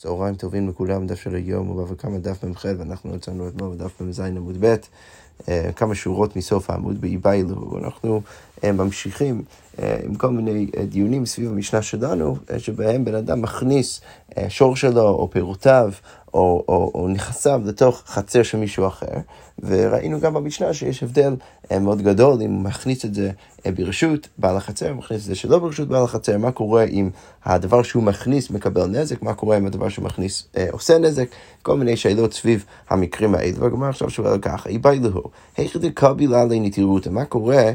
צהריים טובים לכולם, דף של היום הוא כמה דף מ"ח ואנחנו יצאנו אתמול בדף מ"ז עמוד ב', אה, כמה שורות מסוף העמוד באיביילו. אנחנו ממשיכים אה, עם כל מיני דיונים סביב המשנה שלנו, שבהם בן אדם מכניס שור שלו או פירותיו או, או, או נכסיו לתוך חצר של מישהו אחר, וראינו גם במשנה שיש הבדל אה, מאוד גדול אם הוא מכניס את זה אה, ברשות בעל החצר, מכניס את זה שלא ברשות בעל החצר, מה קורה אם הדבר שהוא מכניס מקבל נזק, מה קורה אם הדבר שהוא מכניס אה, עושה נזק, כל מיני שאלות סביב המקרים האלה, והגמרא עכשיו שואל ככה, איבאי להו, איך דקבילה לנטירותא, מה קורה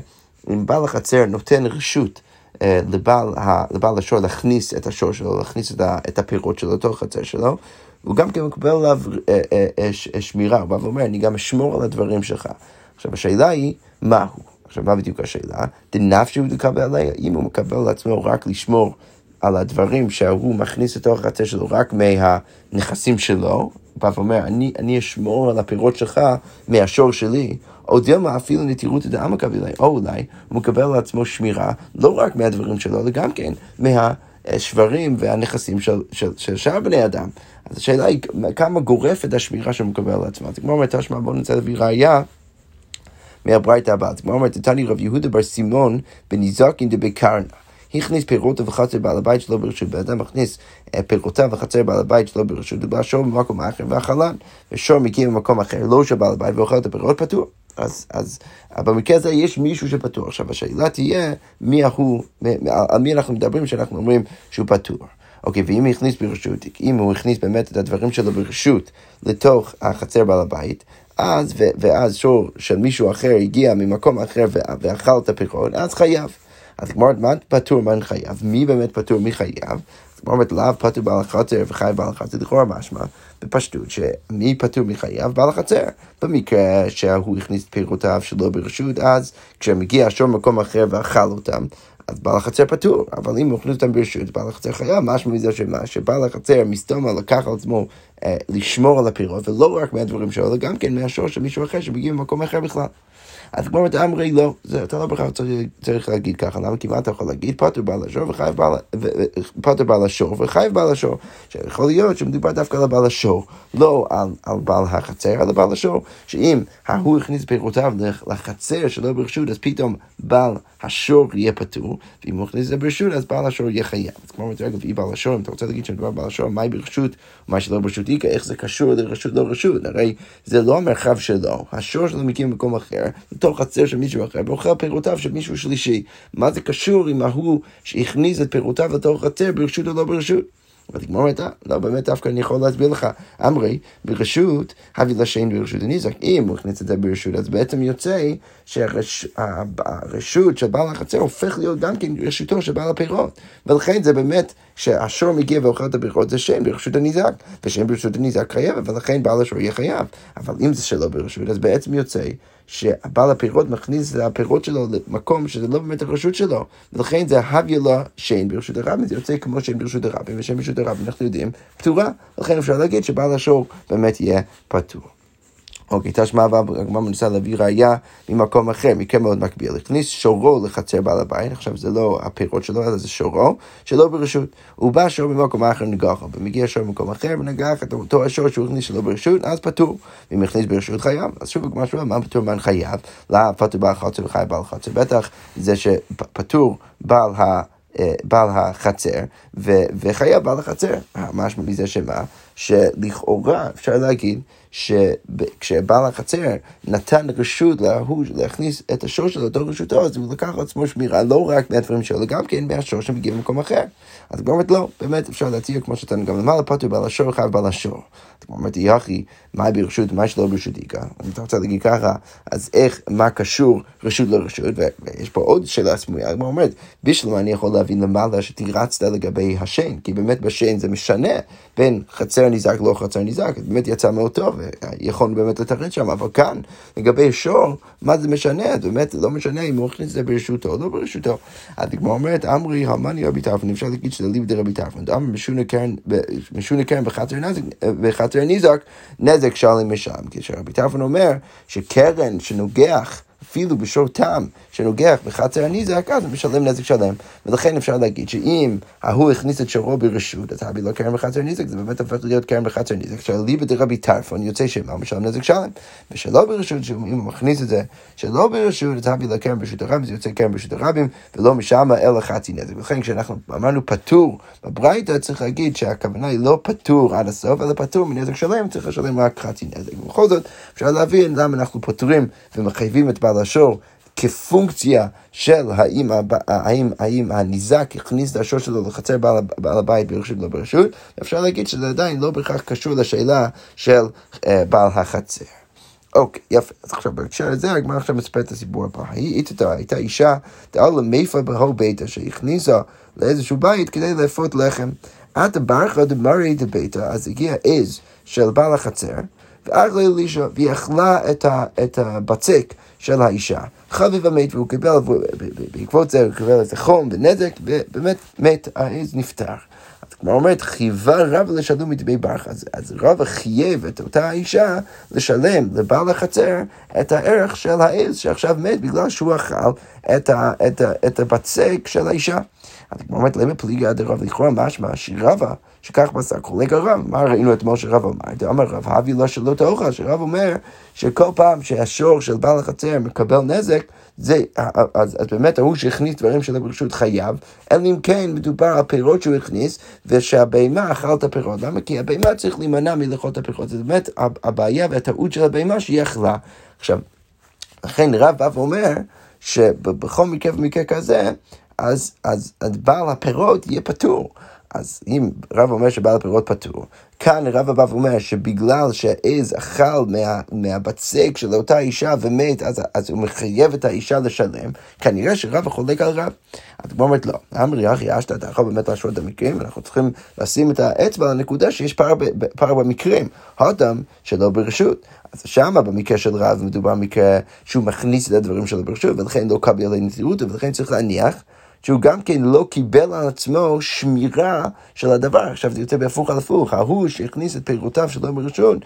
אם בעל החצר נותן רשות אה, לבעל, לבעל השור להכניס את השור שלו, להכניס את הפירות שלו לתוך החצר שלו, הוא גם כן מקבל עליו אה, אה, שמירה, הוא בא ואומר, אני גם אשמור על הדברים שלך. עכשיו, השאלה היא, מה הוא? עכשיו, מה בדיוק השאלה? דנפשי הוא לקבל עליה, אם הוא מקבל על עצמו רק לשמור על הדברים שהוא מכניס לתוך החצר שלו רק מהנכסים שלו, הוא בא ואומר, אני, אני אשמור על הפירות שלך מהשור שלי, או דילמה אפילו נטירות דעמא קבילי, או אולי הוא מקבל על עצמו שמירה לא רק מהדברים שלו, אלא גם כן מהשברים והנכסים של, של, של שאר בני אדם. אז השאלה היא כמה גורפת השמירה שהוא מקבל על עצמו. אז כמו אומרת, תשמע, בואו נצא להביא ראייה. מהברייתא הבאה. אז כמו אומרת, תתני רב יהודה בר סימון בניזקין דבקרנה. הכניס פירותיו וחצר בעל הבית שלו ברשות, בן אדם מכניס אה, פירותיו וחצר בעל הבית שלו ברשות, ובא שור במקום אחר ואכלן, ושור מגיע ממקום אחר, לא של בעל הבית ואוכל את הפירות פטור. אז, אז במקרה הזה יש מישהו שפטור. עכשיו השאלה תהיה מי הוא, על מי אנחנו מדברים כשאנחנו אומרים שהוא פטור. אוקיי, ואם הוא הכניס ברשות, אם הוא הכניס באמת את הדברים שלו ברשות לתוך החצר בעל הבית, אז, ו, ואז שור של מישהו אחר הגיע ממקום אחר ואכל את הפירות, אז חייב. אז כמו מה פטור, מה חייב? מי באמת פטור, מי חייב? אומרת, לאו פטור בעל החצר וחייב בעל החצר, לכאורה משמע, בפשטות, שמי פטור מחייב בעל החצר. במקרה שהוא הכניס את פירותיו שלא ברשות, אז כשמגיע שור ממקום אחר ואכל אותם, אז בעל החצר פטור, אבל אם הכניס אותם ברשות, בעל החצר חייב, משמע מזה שמה, שבעל החצר מסתום לקח על עצמו אה, לשמור על הפירות, ולא רק מהדברים שלו, אלא גם כן מהשור של מישהו אחר שמגיע ממקום אחר בכלל. אז כמו אומרת, אמרי לא, זה, אתה לא בכלל צריך, צריך להגיד ככה, למה? כמעט אתה יכול להגיד? פטר בעל השור וחייב בעל, פטר בעל השור וחייב בעל השור, שיכול להיות שמדובר דווקא על בעל השור, לא על, על בעל החצר, אלא בעל השור, שאם ההוא הכניס פירותיו לחצר שלא ברשות, אז פתאום בעל השור יהיה פטור, ואם הוא הכניס את זה ברשות, אז בעל השור יהיה חייב. אז כמו אומרת, רגע, ואי בעל השור, אם אתה רוצה להגיד שמדובר בעל השור, מהי ברשות, מה שלא ברשות איכה, איך זה קשור לרשות לא רשות, הרי זה לא המרחב שלו, השור שלו מקים במקום אחר, לתוך חצר של מישהו אחר, ואוכל פירותיו של מישהו שלישי. מה זה קשור עם ההוא שהכניס את פירותיו לתוך חצר ברשות או לא ברשות? אבל הגמרא אומרת, לא, באמת דווקא אני יכול להסביר לך. אמרי, ברשות, הביא לשן ברשות הניזק. אם הוא הכניס את זה ברשות, אז בעצם יוצא שהרשות של בעל החצר הופך להיות גם כן רשותו של בעל הפירות. ולכן זה באמת, שהשור מגיע ואוכל את הפירות, זה שם ברשות הניזק. ושם ברשות הניזק חייב, ולכן בעל השור יהיה חייב. אבל אם זה שלא ברשות, אז בעצם יוצא שבעל הפירות מכניס את הפירות שלו למקום שזה לא באמת הרשות שלו, ולכן זה הביא לו שאין ברשות הרבים, זה יוצא כמו שאין ברשות הרבים, ושאין ברשות הרבים אנחנו יודעים פטורה, לכן אפשר להגיד שבעל השור באמת יהיה פטור. אוקיי, תשמע והגמרא מנסה להביא ראייה ממקום אחר, מקרה מאוד מקביל. הכניס שורו לחצר בעל הבית, עכשיו זה לא הפירות שלו, אלא זה שורו, שלא ברשות. הוא בא שור במקום אחר נגח, ומגיע שור במקום אחר ונגח את אותו השור שהוא הכניס שלא ברשות, אז פטור. ואם הכניס ברשות חייב, אז שוב הגמרא שואל, מה פטור מה חייב? לא פטור בעל חצר וחייב בעל חצר. בטח זה שפטור בעל ה... אה, בעל החצר, ו- וחייב בעל החצר. משמע מזה שמה? שלכאורה אפשר להגיד שכשבעל החצר נתן רשות להוא להכניס את השור שלו לתוך רשותו, אז הוא לקח על עצמו שמירה לא רק מהדברים שלו, אלא גם כן מהשור שמגיע ממקום אחר. אז היא אומרת לא, באמת אפשר להציע כמו שאתה גם למעלה פטור בעל השור חייב בעל השור. היא אומרת, יחי, מה ברשות, מה שלא ברשות איכה? אם אתה רוצה להגיד ככה, אז איך, מה קשור רשות לרשות? ויש פה עוד שאלה סמויה, היא אומרת, בשביל מה אני יכול להבין למעלה שתירצת לגבי השן, כי באמת בשן זה משנה בין חצר ניזק לא חצר ניזק, באמת יצא מאוד טוב, יכולנו באמת לתרץ שם, אבל כאן, לגבי שור, מה זה משנה? אז באמת לא משנה אם הוא הכניס את זה ברשותו או לא ברשותו. אז כמו אומרת, אמרי המאני רבי טרפון, אפשר להגיד שזה ליב דרבי טרפון, אמר משונה קרן בחצר ניזק, נזק שלם משם. כשרבי טרפון אומר שקרן שנוגח אפילו בשור תם שנוגח בחצר הניזק, אז הוא משלם נזק שלם. ולכן אפשר להגיד שאם ההוא הכניס את שורו ברשות, אז הבי לא קרן בחצר הניזק, זה באמת הופך להיות קרן בחצר הניזק. שליבא דרבי טרפון יוצא שמה, משלם נזק שלם. ושלא ברשות, שאם הוא מכניס את זה שלא ברשות, אז הבי לא קרן ברשות הרבים, זה יוצא קרן ברשות הרבים, ולא משמה אלא חצי נזק. ולכן כשאנחנו אמרנו פטור בברייתא, צריך להגיד שהכוונה היא לא פטור עד הסוף, אלא פטור מנזק שלם, צריך לשלם רק חצי נזק. ובכל זאת, אפשר להבין למה אנחנו פוטרים ומחייבים את בעל השור כפונקציה של האם, האם, האם הניזק הכניס את השור שלו לחצר בעל, בעל הבית ברשות לא ברשות, אפשר להגיד שזה עדיין לא בהכרח קשור לשאלה של uh, בעל החצר. אוקיי, יפה. אז עכשיו בהקשר לזה, הגמרא עכשיו מספר את הסיפור הבא. הייתה אישה, דעה למיפה בהו ביתה, שהכניסה לאיזשהו בית כדי לאפות לחם. עתה ברכה דמרי דביתה, אז הגיע עז של בעל החצר, ואגלה אלישע, והיא אכלה את הבצק של האישה. חביב המת, והוא קיבל, בעקבות זה הוא קיבל איזה חום ונזק, ובאמת מת, העז נפטר. כלומר אומרת, חייבה רב לשלום מדמי ברכה. אז, אז רב חייב את אותה אישה לשלם לבעל החצר את הערך של העז שעכשיו מת בגלל שהוא אכל את, ה, את, ה, את הבצק של האישה. אז כמו אומרת, למה פליגה דרב לכאורה משמע שרבה, שכך מסר קולגה רב, מה ראינו אתמול שרב אמר? אמר רב, הביא לו שלא תאכל, שרב אומר שכל פעם שהשור של בעל החצר מקבל נזק, זה, אז, אז באמת ההוא שהכניס דברים שלו ברשות חייב, אלא אם כן מדובר על פירות שהוא הכניס, ושהבהמה אכל את הפירות. למה? כי הבהמה צריך להימנע מלאכול את הפירות. זה באמת הבעיה והטעות של הבהמה שהיא אכלה. עכשיו, לכן רב בא ואומר, שבכל מקרה ומקרה כזה, אז, אז, אז בעל הפירות יהיה פטור. אז אם רב אומר שבעל הפירות פטור, כאן רב הבא אומר שבגלל שהעז אכל מה, מהבצק של אותה אישה ומת, אז, אז הוא מחייב את האישה לשלם, כנראה שרב חולק על רב. אז הוא אומרת לא, אמרי אחי אשתא, אתה יכול באמת להשוות את המקרים, אנחנו צריכים לשים את האצבע על הנקודה שיש פער, פער במקרים. הודם שלא ברשות. אז שמה במקרה של רב מדובר במקרה שהוא מכניס את הדברים שלו ברשות, ולכן לא קבל עלי נזירות, ולכן צריך להניח. שהוא גם כן לא קיבל על עצמו שמירה של הדבר. עכשיו זה יוצא בהפוך על הפוך, ההוא שהכניס את פירותיו שלו מראשון,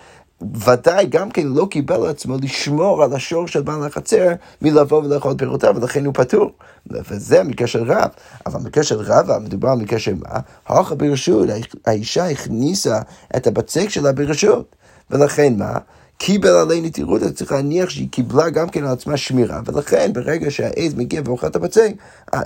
ודאי גם כן לא קיבל על עצמו לשמור על השור של בעל החצר מלבוא ולאכול פירותיו, ולכן הוא פטור. וזה המקרה של רב. אבל המקרה של רב, מדובר על מקרה של מה? הלכה ברשות, האישה הכניסה את הבצק שלה ברשות. ולכן מה? קיבל עלי נטירות, אתה צריך להניח שהיא קיבלה גם כן על עצמה שמירה, ולכן ברגע שהעז מגיע ואוכל את הבצק,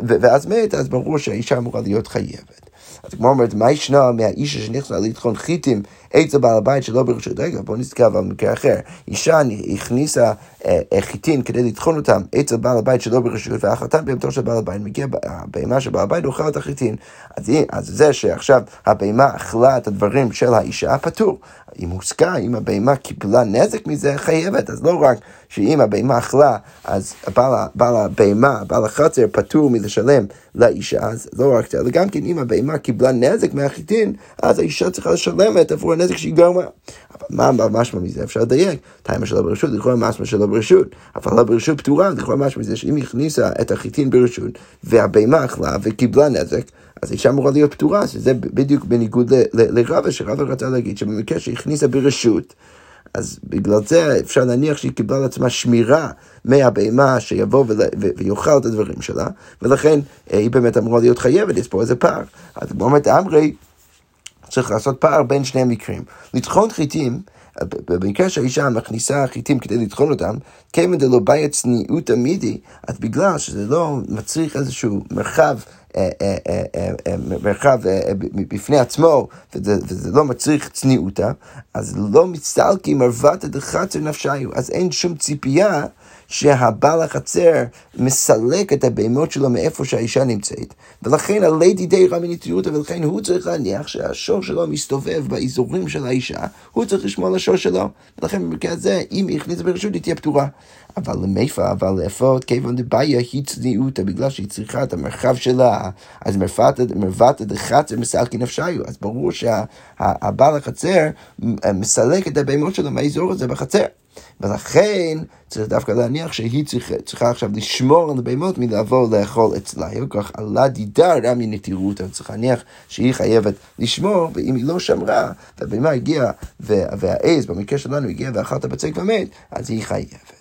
ואז מת, אז ברור שהאישה אמורה להיות חייבת. אז כמו אומרת, מה ישנה מהאישה שנכנסה לטחון חיטים עץ הבעל הבית שלא ברשות? רגע, בואו נזכר על מקרה אחר. אישה הכניסה אה, אה, חיטין כדי לטחון אותם עץ הבעל הבית שלא ברשות, והחלטה בהמתו של בעל הבית, מגיע הבהמה של בעל הבית, אוכל את החיטין. אז, אז זה שעכשיו הבהמה אכלה את הדברים של האישה, פטור. אם הוסקה, אם הבהמה קיבלה נזק מזה, חייבת. אז לא רק שאם הבהמה אכלה, אז בעל, בעל הבהמה, בעל החצר, פטור מלשלם לאישה, אז לא רק זה, אלא גם כן אם הבהמה קיבלה נזק מהחיטין, אז האישה צריכה לשלם את עבור הנזק שהיא גרמה. אבל מה משמע מזה? אפשר לדייק. טיימה שלא ברשות, לכאורה משמע שלא ברשות. אבל לא ברשות פטורה, לכאורה משמע מזה שאם היא הכניסה את החיטין ברשות, והבהמה אכלה וקיבלה נזק, אז אישה אמורה להיות פטורה, שזה בדיוק בניגוד לרבה, שרבה רצה להגיד שבמקרה שהכניסה ברשות, אז בגלל זה אפשר להניח שהיא קיבלה על עצמה שמירה מהבהמה שיבוא ויאכל את הדברים שלה, ולכן אה, היא באמת אמורה להיות חייבת, פה איזה פער. אז כמו אומרת אמרי, צריך לעשות פער בין שני המקרים. לטחון חיטים, במקרה שהאישה מכניסה חיטים כדי לטחון אותם, כיוון דלא בעיה צניעות תמידי, אז בגלל שזה לא מצריך איזשהו מרחב אה, אה, אה, מרחב בפני עצמו, וזה, לא מצריך צניעותה, אז לא מצטלקים ערוותא דחצר נפשיו, אז אין שום ציפייה שהבעל החצר מסלק את הבהמות שלו מאיפה שהאישה נמצאת, ולכן עלי דידי רמי נטיותא, ולכן הוא צריך להניח שהשור שלו מסתובב באזורים של האישה, הוא צריך לשמור על השור שלו, ולכן במקרה הזה, אם היא הכניסה ברשות, היא תהיה פתורה. אבל למיפה, אבל לאפות, כיוון דבעיה היא צניעותא, בגלל שהיא צריכה את המרחב שלה, אז מרבתא דחצר מסלקי נפשיו, אז ברור שהבעל החצר מסלק את הבהמות שלו מהאזור הזה בחצר. ולכן צריך דווקא להניח שהיא צריכה, צריכה עכשיו לשמור על הבהמות מלבוא לאכול אצלה. כך עלה דידה רמי נטירות, צריך להניח שהיא חייבת לשמור, ואם היא לא שמרה, והבהמה הגיעה, והעז, במקרה שלנו, הגיעה ואכלת בצק ומת, אז היא חייבת.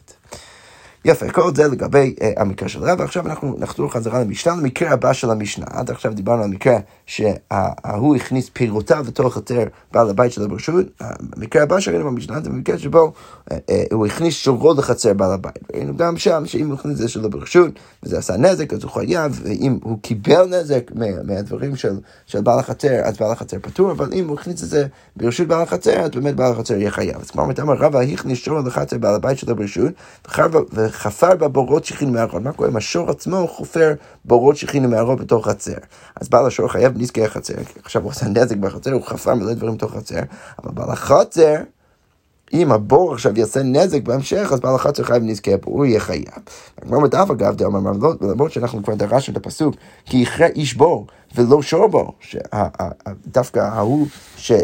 יפה, כל זה לגבי uh, המקרה של רב, ועכשיו אנחנו נחזור חזרה למשנה, למקרה הבא של המשנה. עד עכשיו דיברנו על מקרה שההוא הכניס פירותיו לתוך היתר בעל הבית שלו ברשות. המקרה הבא שראינו במשנה זה מקרה שבו uh, uh, הוא הכניס שורו לחצר בעל הבית. ראינו גם שם שאם הוא הכניס את זה שלו ברשות, וזה עשה נזק, אז הוא חייב, ואם הוא קיבל נזק מה, מהדברים של, של בעל החצר, אז בעל החצר פטור, אבל אם הוא הכניס את זה ברשות בעל החצר, אז באמת בעל החצר יהיה חייב. אז כמו אמר רבא הכניס שורו לחצר בעל הבית שלו ברשות, וחפר בה בורות שכינו מהארון. מה קורה אם השור עצמו חופר בורות שכינו מהארון בתוך חצר? אז בעל השור חייב נזקי החצר, עכשיו הוא עשה נזק בחצר, הוא חפר מלא דברים בתוך חצר, אבל בעל החצר... אם הבור עכשיו יעשה נזק בהמשך, אז בעל החצר חייב נזקי הבור, הוא יהיה חייב. כמו בדף אגב, דאמר למרות שאנחנו כבר דרשנו את הפסוק, כי יכרה איש בור ולא שור בור, שדווקא ההוא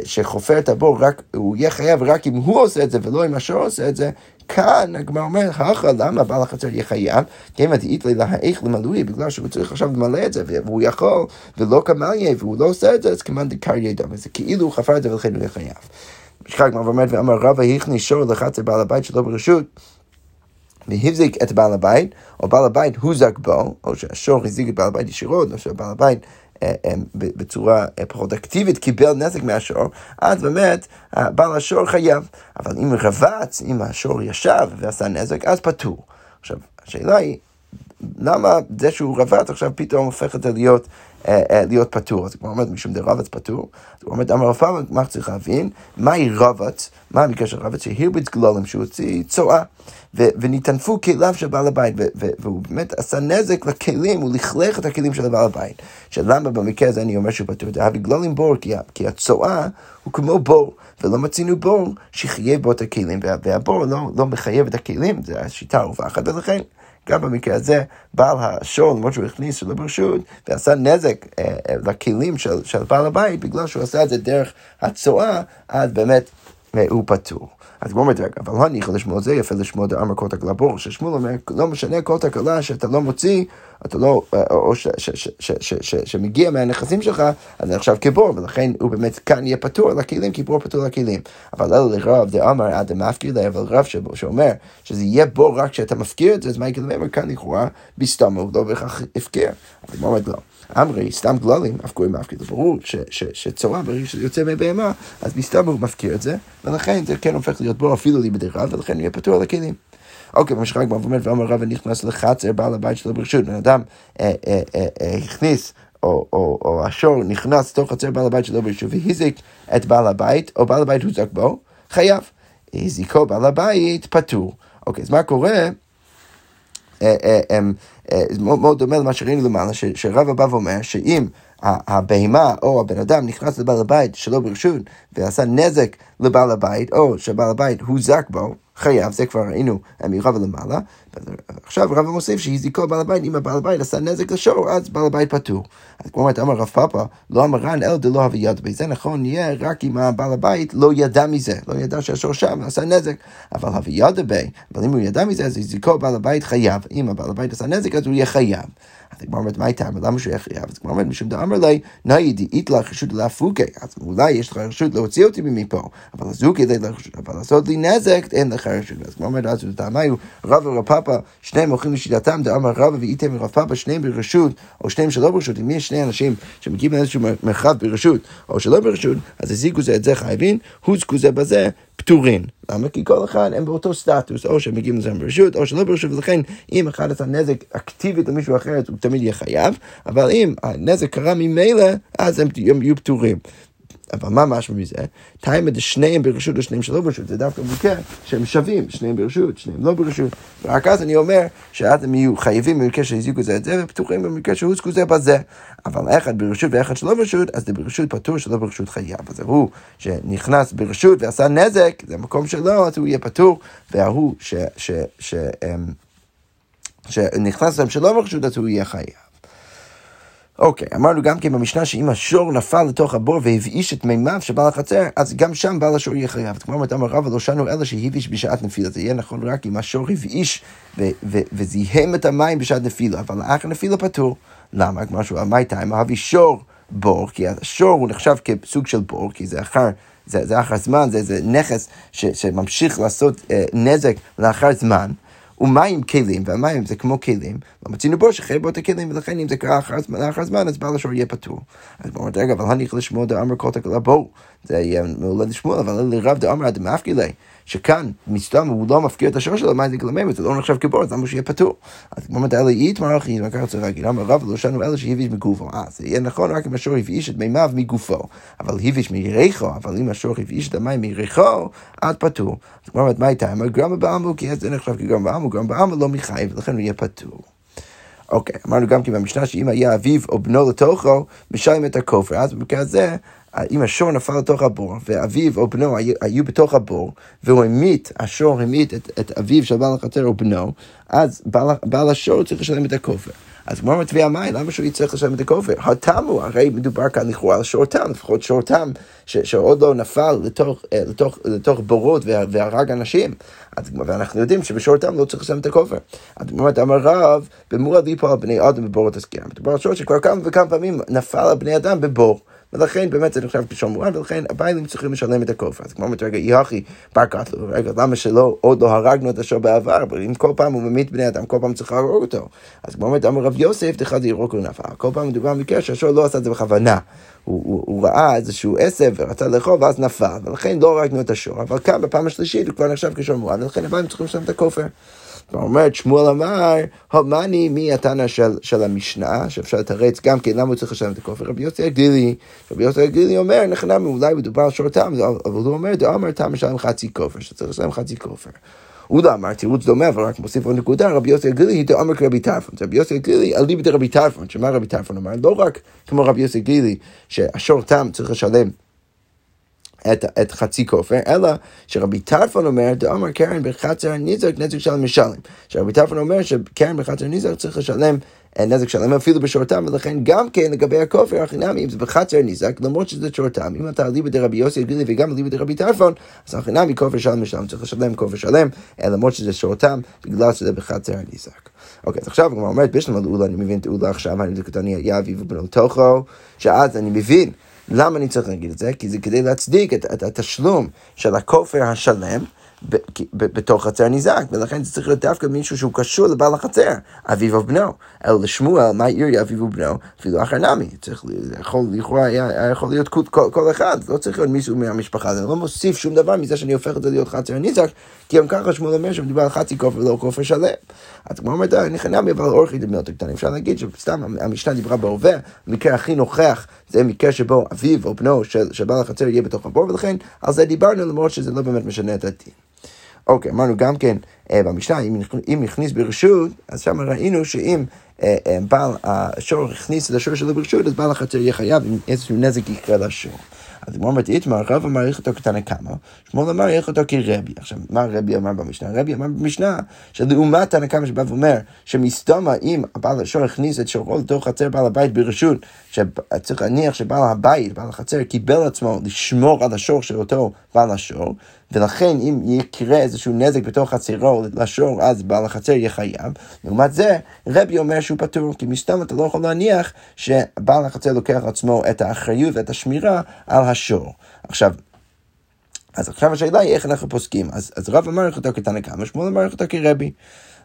שחופר את הבור, רק, הוא יהיה חייב רק אם הוא עושה את זה ולא אם השור עושה את זה, כאן הגמרא אומרת, הכא, למה בעל החצר יהיה חייב? כיוון דאית לי להאיך למלואי, בגלל שהוא צריך עכשיו למלא את זה, והוא יכול, ולא כמליה, והוא לא עושה את זה, אז כמאן דקר ידע, וזה כאילו הוא חפר את זה ולכן הוא יהיה חייב. משחק הגמרא אומרת, ואמר רבא הכניס שור לחצר בעל הבית שלו ברשות. והבזיק את בעל הבית, או בעל הבית הוזק בו, או שהשור הזיק את בעל הבית ישירות, או שבעל הבית בצורה אה, פחות אקטיבית קיבל נזק מהשור, אז באמת בעל השור חייב. אבל אם רבץ, אם השור ישב ועשה נזק, אז פטור. עכשיו, השאלה היא, למה זה שהוא רבץ עכשיו פתאום הופך את זה להיות, להיות פטור? אז הוא אומר, משום דרבץ פטור. אז הוא אומר, אמר רב מה צריך להבין? מהי רבץ? מה המקרה של רבץ? שהרביץ גלולים, שהוא הוציא צואה. וניטנפו כליו של בעל הבית, והוא באמת עשה נזק לכלים, הוא לכלך את הכלים של בעל הבית. שלמה במקרה הזה אני אומר שהוא פטור? זה בגלל עם בור, כי הצואה הוא כמו בור, ולא מצינו בור שחייב בו את הכלים, והבור לא, לא מחייב את הכלים, זו השיטה הרווחת, ולכן גם במקרה הזה, בעל השור, למרות שהוא הכניס שלא ברשות, ועשה נזק אה, אה, לכלים של, של בעל הבית, בגלל שהוא עשה את זה דרך הצואה, אז באמת אה, הוא פטור. אז כמו אומרת, אבל הניחא לשמוע זה יפה לשמוע דאמר כל תקלה בור, ששמואל אומר, לא משנה כל תקלה שאתה לא מוציא, אתה לא, או שמגיע מהנכסים שלך, אז זה עכשיו כבור, ולכן הוא באמת כאן יהיה פטור לכלים, כי בור פטור לכלים. אבל אלו לרב דאמר אדם מפקיר לה, אבל רב שאומר שזה יהיה בור רק כשאתה מפקיר את זה, אז מה יקרה להם? כאן לכאורה, בסתום הוא לא בהכרח. אבל כמו אומרת לא. אמרי, סתם גללים, אף קוראים מפקיר. זה ברור שצורה, ברגע שזה יוצא מבהמה, אז מסתם הוא מפקיר את זה, ולכן זה כן הופך להיות בור אפילו לי בדרך כלל, ולכן יהיה פטור לכלים. אוקיי, מה שחג אומר, ואומר רב נכנס לחצר בעל הבית שלו ברשות, בן אדם אה, אה, אה, הכניס או השור נכנס לתוך חצר בעל הבית שלו ברשות והזיק את בעל הבית, או בעל הבית הוזק בו, חייב. הזיקו בעל הבית פטור. אוקיי, אז מה קורה? מאוד דומה למה שראינו למעלה, שרב הבא ואומר שאם הבהמה או הבן אדם נכנס לבעל הבית שלא ברשות ועשה נזק לבעל הבית, או שבעל הבית הוזק בו, חייב, זה כבר ראינו מרבא למעלה. עכשיו רבא מוסיף שהזיקו בעל הבית, אם הבעל הבית עשה נזק לשור, אז בעל הבית פטור. אז כמו אומרת, אמר רב פאפה, לא אמרן אלא דלא הווה יד בי. זה נכון יהיה רק אם הבעל הבית לא ידע מזה, לא ידע שהשור שם עשה נזק. אבל הווה יד בי, אבל אם הוא ידע מזה, אז הזיקו בעל הבית חייב. אם הבעל הבית עשה נזק, אז הוא יהיה חייב. אז הגמרא אומרת, מה הייתה? למה שהוא יכריע? אז הגמרא אומרת, משום דאמר לי, נאי דאית לך רשות להפוקי. אז אולי יש לך רשות להוציא אותי מפה, אבל לעשות לי נזק, אין לך רשות. אז הגמרא אומרת, אז טעמיו, רב ורב פאפה, שניהם הולכים לשיטתם, דאמר רב ואיתם ורב פאפה, שניהם ברשות, או שניהם שלא ברשות. אם יש שני אנשים שמגיעים לאיזשהו מרחב ברשות, או שלא ברשות, אז הזיקו זה את זה חייבים, הוזקו זה בזה, פטורים. למה? כי כל אחד הם באותו סטטוס, או שהם מגיעים לזה ברשות, או שלא ברשות, ולכן אם אחד עשה נזק אקטיבית למישהו אחר, הוא תמיד יהיה חייב, אבל אם הנזק קרה ממילא, אז הם יהיו פטורים. אבל מה משמע מזה? טיימה דשניהם ברשות ושניהם שלא ברשות, זה דווקא מקרה שהם שווים, שניהם ברשות, שניהם לא ברשות. ורק אז אני אומר שאז הם יהיו חייבים במקרה שהזיקו זה את זה, ופתוחים במקרה שהוזקו זה בזה. אבל אחד ברשות ואחד שלא ברשות, אז זה ברשות פטור שלא ברשות חייב. אז הוא שנכנס ברשות ועשה נזק, זה המקום שלו, אז הוא יהיה פטור, וההוא ש... ש, ש, ש שנכנס להם שלא ברשות, אז הוא יהיה חייב. אוקיי, okay, אמרנו גם כן במשנה שאם השור נפל לתוך הבור והבאיש את מימיו של בעל החצר, אז גם שם בעל השור יהיה חייב. כמו אומרת, אמר רבא לא שנו אלא שהבאיש בשעת נפילה. זה יהיה נכון רק אם השור הבאיש וזיהם את המים בשעת נפילה, אבל לאחר נפילה פטור. למה? כמו שהוא אמר, טיים, אהבי שור בור, כי השור הוא נחשב כסוג של בור, כי זה אחר... זה, זה אחר זמן, זה, זה נכס ש, שממשיך לעשות אה, נזק לאחר זמן, ומים כלים, והמים זה כמו כלים, לא מצינו בו את הכלים, ולכן אם זה קרה לאחר זמן, אז בעל השור יהיה פטור. אז בואו נגיד, רגע, אבל הניח לשמוע דאמר כל תקלה בואו. זה יהיה מעולה לשמוע, אבל לרב דאמר עד מאפקילי. שכאן, מסתם, הוא לא מפקיר את השור שלו, מה זה גלמי, וזה לא נחשב כבור, אז למה שיהיה פטור? אז כמו לאית מרחי, מה ככה צריך להגיד, אמר רב, לא שנו אלה שהביש מגופו. אה, זה יהיה נכון רק אם השור הבאיש את מימיו מגופו, אבל הבאיש מריחו, אבל אם השור הבאיש את המים מריחו, עד פטור. אז כמו אומרת, מה הייתה? אמר גרם בעמו, כי זה נחשב כגרם בעמו, גרם בעמו לא מחייב, ולכן הוא יהיה פטור. אוקיי, אמרנו גם כי במשנה שאם היה אביו או בנו לתוכו, משלם את הכופר. אז במקרה הזה, אם השור נפל לתוך הבור, ואביו או בנו היו, היו בתוך הבור, והוא המית, השור המית את, את אביו של בעל החצר או בנו, אז בעל, בעל השור צריך לשלם את הכופר. אז כמו מטבע המים, למה שהוא יצטרך לשלם את הכופר? התמו, הרי מדובר כאן לכאורה על שור תם, לפחות שור תם, שעוד לא נפל לתוך, אה, לתוך, לתוך בורות והרג אנשים. אז, ואנחנו יודעים שבשור תם לא צריך לשלם את הכופר. אז באמת אמר רב, במורד ליפול על בני אדם בבורות הסגירה. מדובר על שור שכבר כמה וכמה פעמים נפל על בני אדם בבור. ולכן באמת זה נחשב כשור מועד, ולכן הבעלים צריכים לשלם את הכופר. אז כמו אומרת, רגע, יחי, בר קטלו, רגע, למה שלא, עוד לא הרגנו את השור בעבר, אבל אם כל פעם הוא ממית בני אדם, כל פעם צריך להרוג אותו. אז כמו אומרת, אמר רב יוסף, דחד ירוק ונפל. כל פעם מדובר במקרה שהשור לא עשה את זה בכוונה. הוא, הוא, הוא ראה איזשהו עשב ורצה לאכול ואז נפל, ולכן לא הרגנו את השור. אבל כאן בפעם השלישית הוא כבר נחשב כשור מועד, ולכן הבעלים צריכים לשלם את הכופר. ואומרת שמואל אמר, הומני מי התנא של, של המשנה, שאפשר לתרץ גם כן למה הוא צריך לשלם את הכופר, רבי יוסי הגלילי, רבי יוסי הגלילי אומר, נחנם, אולי מדובר על שור תם, אבל הוא אומר, דאמר תם משלם חצי כופר, שצריך לשלם חצי כופר. הוא לא אמר תירוץ דומה, אבל רק מוסיף עוד נקודה, רבי יוסי הגלילי דאמר כרבי טרפון. רבי יוסי הגלילי אליבא דרבי טרפון, שמה רבי טרפון אמר? לא רק כמו רבי יוסי הגלילי, שהשור תם צריך לשלם את, את חצי כופר, אלא שרבי טרפון אומר, דאמר קרן בחצר הניזק נזק של המשלם. שרבי טרפון אומר שקרן בחצר הניזק צריך לשלם אה, נזק שלם אפילו בשורתם, ולכן גם כן לגבי הכופר החינמי, אם זה בחצר ניזק, למרות שזה שורתם, אם אתה אליבא דרבי יוסי הגלילי וגם אליבא דרבי טרפון, אז החינמי כופר שלם משלם, צריך לשלם כופר שלם, אה, למרות שזה שורתם, בגלל שזה בחצר הניזק. אוקיי, אז עכשיו כבר אומרת, בשלמה לאולה, אני מבין את אולה עכשיו, אני קטני יאבי ובנו תוכו, שאז אני מבין. למה אני צריך להגיד את זה? כי זה כדי להצדיק את, את התשלום של הכופר השלם. בתוך חצר ניזק, ולכן זה צריך להיות דווקא מישהו שהוא קשור לבעל החצר, אביו ובנו. אלא לשמואל, מה עיר אביו ובנו? אפילו אחר נמי. צריך, יכול, לכאורה היה יכול להיות כל, כל, אחד, לא צריך להיות מישהו מהמשפחה, זה לא מוסיף שום דבר מזה שאני הופך את זה להיות חצר ניזק, כי גם ככה שמואל אומר שמדובר על חצי כופר ולא כופר שלם. אז כמו אומרת, אני חנמי, אבל אורכי דמיות קטנים. אפשר להגיד שסתם המשנה דיברה בהווה, המקרה הכי נוכח זה מקרה שבו אביו או בנו של, של בעל החצר יהיה בתוך הבור, ולכן על זה דיברנו למרות שזה לא באמת משנה את הדין. אוקיי, אמרנו גם כן אה, במשנה, אם, אם הכניס ברשות, אז שם ראינו שאם אה, אה, בעל השור הכניס את השור שלו ברשות, אז בעל החצר יהיה חייב אם איזשהו נזק יקרה לשור. אז כמו אמרתי, איתמר, רב אמר איך אותו כתנא קמא, שמואל אמר איך אותו כרבי. עכשיו, מה רבי אמר במשנה? רבי אמר במשנה, שלעומת תנא קמא שבא ואומר, שמסתמה אם הבעל השור הכניס את שורו לתוך חצר בעל הבית ברשות, שצריך להניח שבעל הבית, בעל החצר, קיבל עצמו לשמור על השור של אותו בעל השור, ולכן אם יקרה איזשהו נזק בתוך חצרו לשור, אז בעל החצר יהיה חייב. לעומת זה, רבי אומר שהוא פטור, כי מסתם אתה לא יכול להניח שבעל החצר לוקח לעצמו את האחריות ואת השמירה על השור. עכשיו, אז עכשיו השאלה היא איך אנחנו פוסקים. אז, אז רב אמר לך אותו כתנא קמא, שמואל אמר לך אותו כרבי.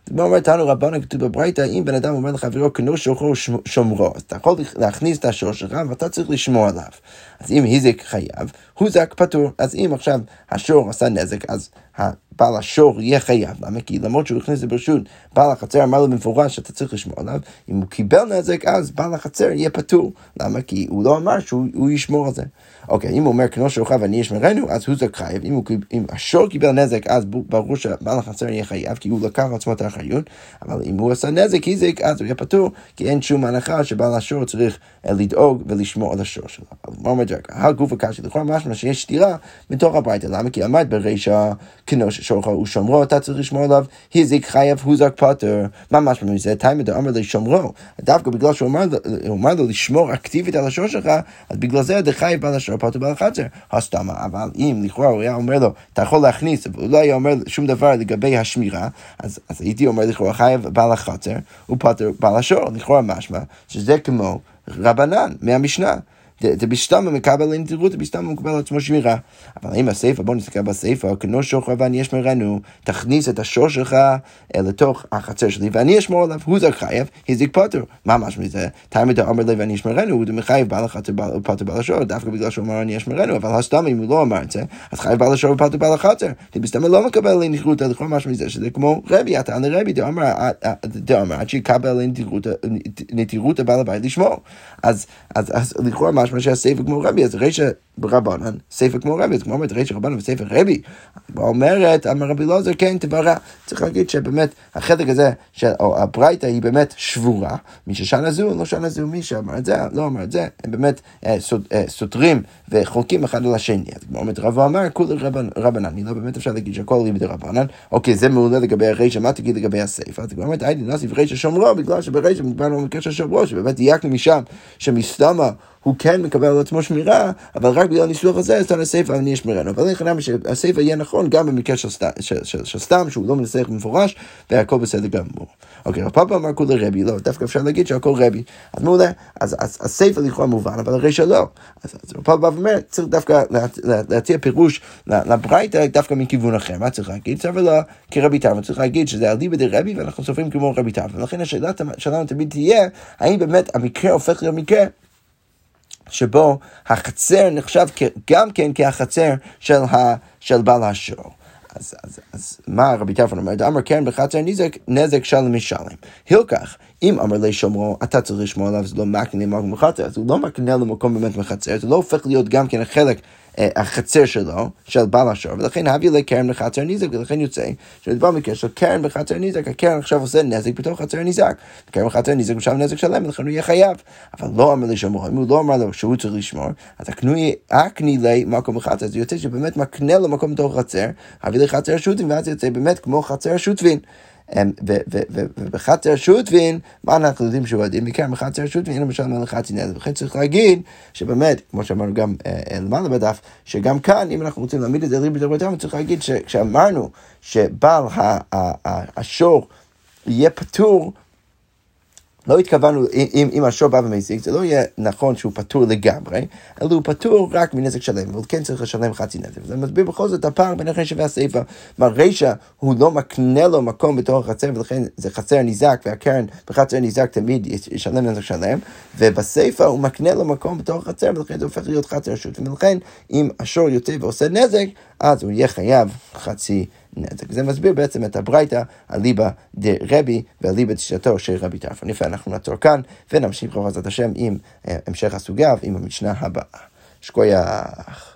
כמו אומרת לנו רבנו כתוב בברייתא, אם בן אדם אומר לחברו כנו שוחרו שומרו, אז אתה יכול להכניס את השור שלך ואתה צריך לשמור עליו. אז אם היזק חייב, הוזק פטור. אז אם עכשיו השור עשה נזק, אז בעל השור יהיה חייב. למה? כי למרות שהוא הכניס לברשות, בעל החצר אמר לו במפורש שאתה צריך לשמור עליו, אם הוא קיבל נזק, אז בעל החצר יהיה פטור. למה? כי הוא לא אמר שהוא ישמור על זה. אוקיי, אם הוא אומר כנו שורך ואני אשמרנו, אז הוא זק חייב. אם, הוא, אם השור קיבל נזק, אז ברור שבעל החצר יהיה חייב, כי הוא לקח לעצמו את האחריות, אבל אם הוא עשה נזק, היזק, אז הוא יהיה פטור, כי אין שום הנחה שבעל השור צריך אה, לדאוג ולשמור על השור שלו. אבל מה אומר ג'ק? הגוף הקשי, לכאורה משמע שיש סתירה מתוך הביתה. למה? כי עמד ברישא כנו שורך ושומרו, אתה צריך לשמור עליו, היזק חייב, הוא זק פטור. מה משמע מזה? תימא דאמר לשומרו. דווקא בגלל שהוא אמר לו לשמור אקטיבית על השור שלך, אז בגלל זה דחייב בעל השור פטור בעל חצר. הסתמה, אבל אם לכאורה הוא היה אומר לו, אתה יכול להכניס, והוא לא היה אומר שום דבר לגבי השמירה, אז, אז הייתי אומר לכאורה חייב בעל החצר, הוא פטור בעל השור, לכאורה משמע, שזה כמו רבנן מהמשנה. דבשתמה מקבל לנטירות, דבשתמה מקבל לעצמו שמירה. אבל אם הסיפא, בוא נסתכל בסיפא, כנו שוחר ואני אשמרנו, תכניס את השור שלך אה, לתוך החצר שלי ואני אשמור עליו, הוא זה חייב, הזיק פוטר. מה משמע זה? תלמיד אמר לי ואני אשמרנו, הוא מחייב בעל החצר פוטר בעל השור, דווקא בגלל שהוא אמר אני אשמרנו, אבל הסתם אם הוא לא אמר את זה, אז חייב בעל השור ופוטר בעל החצר. דבשתמה לא מקבל לנטירות, לכאורה משמע זה שזה כמו רבי, אתה ענה רבי, דאמר עד שיקבל נטירות הבעל הבית לשמור. אז לכאורה משמע שהסייפה כמו רבי, אז רישא ברבנן, סייפה כמו רבי, אז כמו אומרת רישא רבנן וסייפה רבי. אומרת, אמר רבי לוזר, כן, תברא. צריך להגיד שבאמת החלק הזה, או הברייתא היא באמת שבורה. מי ששנה זו, לא שנה זו, מי שאמר את זה, לא אמר את זה, הם באמת אה, אה, סותרים וחולקים אחד על השני. אז כמו אומרת רבו אמר, כולי רבנן, לא באמת אפשר להגיד שהכל לימדי רבנן. אוקיי, זה מעולה לגבי הרישא, מה תגיד לגבי הסייפה? אז כמו אומרת, הייתי נסיף רישא שומרו, בגלל שברישא מדברנו במקרה של שומרו, שבאמת דייקנו משם, שמסתמה הוא כן מקבל על עצמו שמירה, אבל רק בגלל הניסוח הזה, אז תנא סיפא אני אשמרנו. אבל אין חנם שהסיפא יהיה נכון גם במקרה של, סת, של, של, של סתם, שהוא לא מנסח במפורש, והכל בסדר גמור. אוקיי, רב פאפה אמר כולי רבי, לא, דווקא אפשר להגיד שהכל רבי. אז מעולה, אז, הסיפא לכאורה מובן, אבל הרישא לא. אז, רב פאפה אומר, צריך דווקא לה, לה, להציע פירוש לברייתא דווקא מכיוון אחר. מה צריך להגיד? צריך לא כרבי טרמה, צריך להגיד שזה אליבא דרבי ואנחנו סופרים כמו רבי טרמה. ולכן השאלה שלנו תמיד תהיה, האם באמת המקרה הופך להיות מקרה שבו החצר נחשב גם כן כהחצר של, ה, של בעל השור. אז, אז, אז מה רבי טרפון אומר? אמר כן בחצר נזק, נזק שלם משלם. הילקח, אם אמר לי שומרו, אתה צריך לשמור עליו, זה לא מקנה למקום בחצר, אז הוא לא מקנה למקום באמת מחצר, זה לא הופך להיות גם כן חלק החצר שלו, של בעל השור, ולכן הביא לקרן בחצר נזק, ולכן יוצא שמדובר במקרה של קרן בחצר נזק, הקרן עכשיו עושה נזק בתוך חצר נזק, קרן בחצר נזק הוא נזק שלם, ולכן הוא יהיה חייב. אבל לא אמר לשמור, אם הוא לא אמר לו שהוא צריך לשמור, אז הקנוי, הקני לי מקום בחצר, זה יוצא שבאמת מקנה לו מקום בתוך חצר, הביא לחצר שוטים, ואז יוצא באמת כמו חצר שוטבין. ובחצר שוטבין, מה אנחנו יודעים שהוא הדין? בעיקר בחצר אין למשל מלך חצי נזק. לכן צריך להגיד שבאמת, כמו שאמרנו גם אה, אה, למעלה בדף, שגם כאן, אם אנחנו רוצים להעמיד את זה ריבית דרבותם, צריך להגיד שכשאמרנו שבעל השור יהיה פטור לא התכוונו, אם, אם השור בא ומזיק, זה לא יהיה נכון שהוא פטור לגמרי, אלא הוא פטור רק מנזק שלם, אבל כן צריך לשלם חצי נזק. זה מסביר בכל זאת הפער בין הרישא והסיפא. כלומר, רישא הוא לא מקנה לו מקום בתוך החצר, ולכן זה חצר ניזק, והקרן בחצר ניזק תמיד ישלם נזק שלם, ובסיפא הוא מקנה לו מקום בתוך החצר, ולכן זה הופך להיות חצר רשות, ולכן אם השור יוצא ועושה נזק, אז הוא יהיה חייב חצי נזק. נזק. זה מסביר בעצם את הברייתא, אליבא דרבי ואליבא דשיטתו של רבי טרפון. יפה, אנחנו נעצור כאן ונמשיך בעזרת השם עם אה, המשך הסוגיה ועם המשנה הבאה. שקוייך.